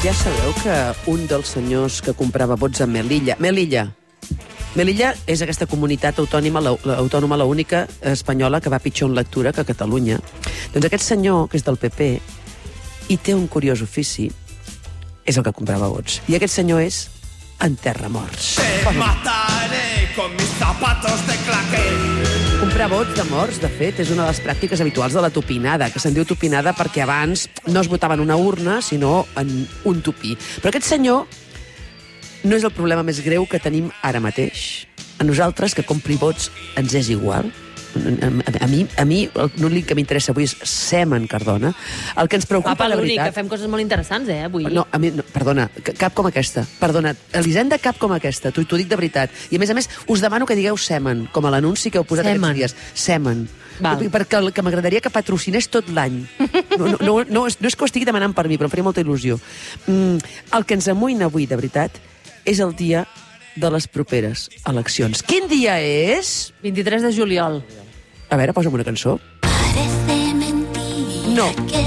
Ja sabeu que un dels senyors que comprava vots a Melilla... Melilla! Melilla és aquesta comunitat autònoma, la, la, autònoma, la única espanyola que va pitjor en lectura que Catalunya. Doncs aquest senyor, que és del PP, i té un curiós ofici, és el que comprava vots. I aquest senyor és enterramorts. Te mataré con mis zapatos de claqué. Comprar vots de morts, de fet, és una de les pràctiques habituals de la tupinada, que se'n diu tupinada perquè abans no es votava en una urna, sinó en un tupí. Però aquest senyor no és el problema més greu que tenim ara mateix. A nosaltres, que compri vots, ens és igual. A, a, a mi, a mi l'únic que m'interessa avui és Semen Cardona. El que ens preocupa, Papa, l'únic, veritat... que fem coses molt interessants, eh, avui. No, a mi, no, perdona, ca- cap com aquesta. Perdona, Elisenda, cap com aquesta. T'ho t'ho dic de veritat. I a més a més, us demano que digueu semen, com a l'anunci que heu posat Semen. aquests dies. Semen. Val. Perquè el que m'agradaria que patrocinés tot l'any. No, no, no, no, és, no és que ho estigui demanant per mi, però em faria molta il·lusió. Mm, el que ens amoïna avui, de veritat, és el dia de les properes eleccions. Quin dia és? 23 de juliol. A veure, posa'm una cançó. Parece mentira No. que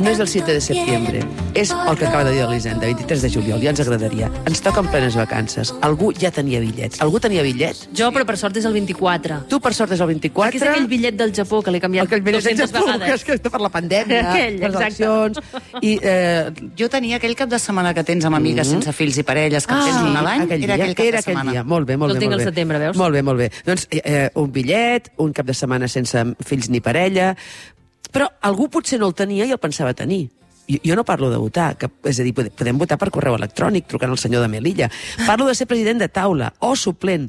No és el 7 de setembre, és el que acaba de dir l'Elisenda, 23 de juliol, ja ens agradaria. Ens toca en plenes vacances. Algú ja tenia bitllet. Algú tenia bitllet? Jo, però per sort és el 24. Tu, per sort, és el 24. Perquè és aquell bitllet del Japó que l'he canviat Aquell bitllet 200 de vegades. que és que està per la pandèmia, Aquell, per les exacte. eleccions... I, eh, Jo tenia aquell cap de setmana que tens amb amigues Mm. sense fills i parelles que Ah, tens un a l'any, aquell era aquell cap era de setmana. dia. Molt bé, molt Jo el bé. tinc molt al bé. setembre, veus? Molt bé, molt bé. Doncs eh, eh, un bitllet, un cap de setmana sense fills ni parella... Però algú potser no el tenia i el pensava tenir. Jo, jo no parlo de votar, que, és a dir, podem, votar per correu electrònic, trucant al senyor de Melilla. Parlo de ser president de taula o suplent,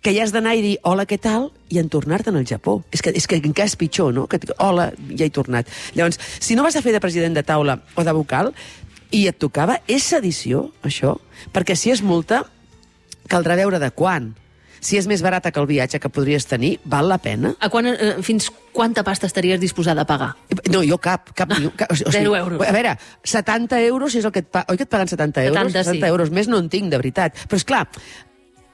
que ja has d'anar i dir hola, què tal, i en tornar-te'n al Japó. És que, és que encara és pitjor, no? Que, et hola, ja he tornat. Llavors, si no vas a fer de president de taula o de vocal, i et tocava, és sedició, això? Perquè si és multa, caldrà veure de quan. Si és més barata que el viatge que podries tenir, val la pena? A quan, eh, fins quanta pasta estaries disposada a pagar? No, jo cap, cap, ni un- cap o sigui, Zero euros. A veure, 70 euros és el que et pa... Oi que et paguen 70 euros? 70, sí. 70 euros, més no en tinc, de veritat. Però, és clar,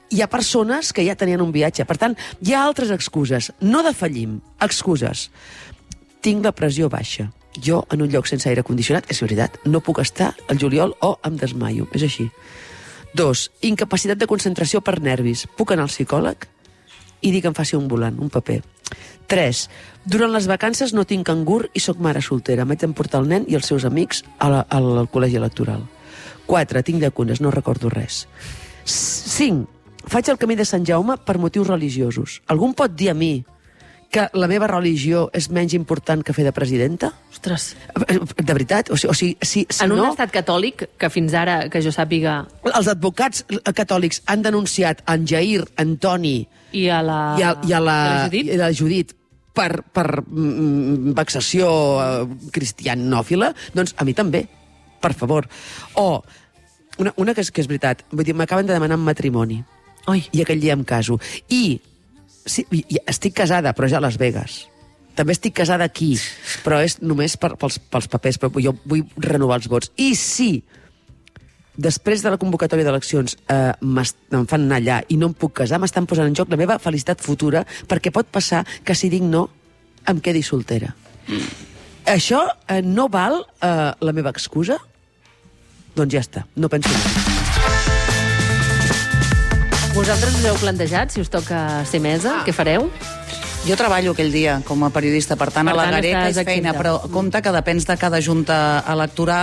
hi ha persones que ja tenien un viatge. Per tant, hi ha altres excuses. No defallim, excuses. Tinc la pressió baixa. Jo, en un lloc sense aire condicionat, és veritat, no puc estar al juliol o em desmaio. És així. Dos, incapacitat de concentració per nervis. Puc anar al psicòleg i dir que em faci un volant, un paper. 3. Durant les vacances no tinc cangur i sóc mare soltera. M'haig d'emportar el nen i els seus amics a la, al, al col·legi electoral. 4. Tinc llacunes, no recordo res. 5. Faig el camí de Sant Jaume per motius religiosos. Algú pot dir a mi que la meva religió és menys important que fer de presidenta? Ostres, De veritat? O sigui, o sigui si, si en un no... estat catòlic, que fins ara, que jo sàpiga, Els advocats catòlics han denunciat en Jair, en Toni i a la... i a, i a la, i a la Judit, i a la Judit per, per mm, vexació eh, cristianòfila, doncs a mi també, per favor. O una, una que, és, que és veritat, vull dir, m'acaben de demanar matrimoni Oi, i aquell dia em caso. I, sí, estic casada, però ja a Las Vegas. També estic casada aquí, però és només per, pels, pels papers, però jo vull renovar els vots. I si després de la convocatòria d'eleccions eh, em fan anar allà i no em puc casar, m'estan posant en joc la meva felicitat futura, perquè pot passar que si dic no, em quedi soltera. Això eh, no val eh, la meva excusa? Doncs ja està, no penso més. Vosaltres us heu plantejat, si us toca ser mesa, què fareu? Jo treballo aquell dia com a periodista, per tant, Per a la tant, estàs és feina, però compte que depens de cada junta electoral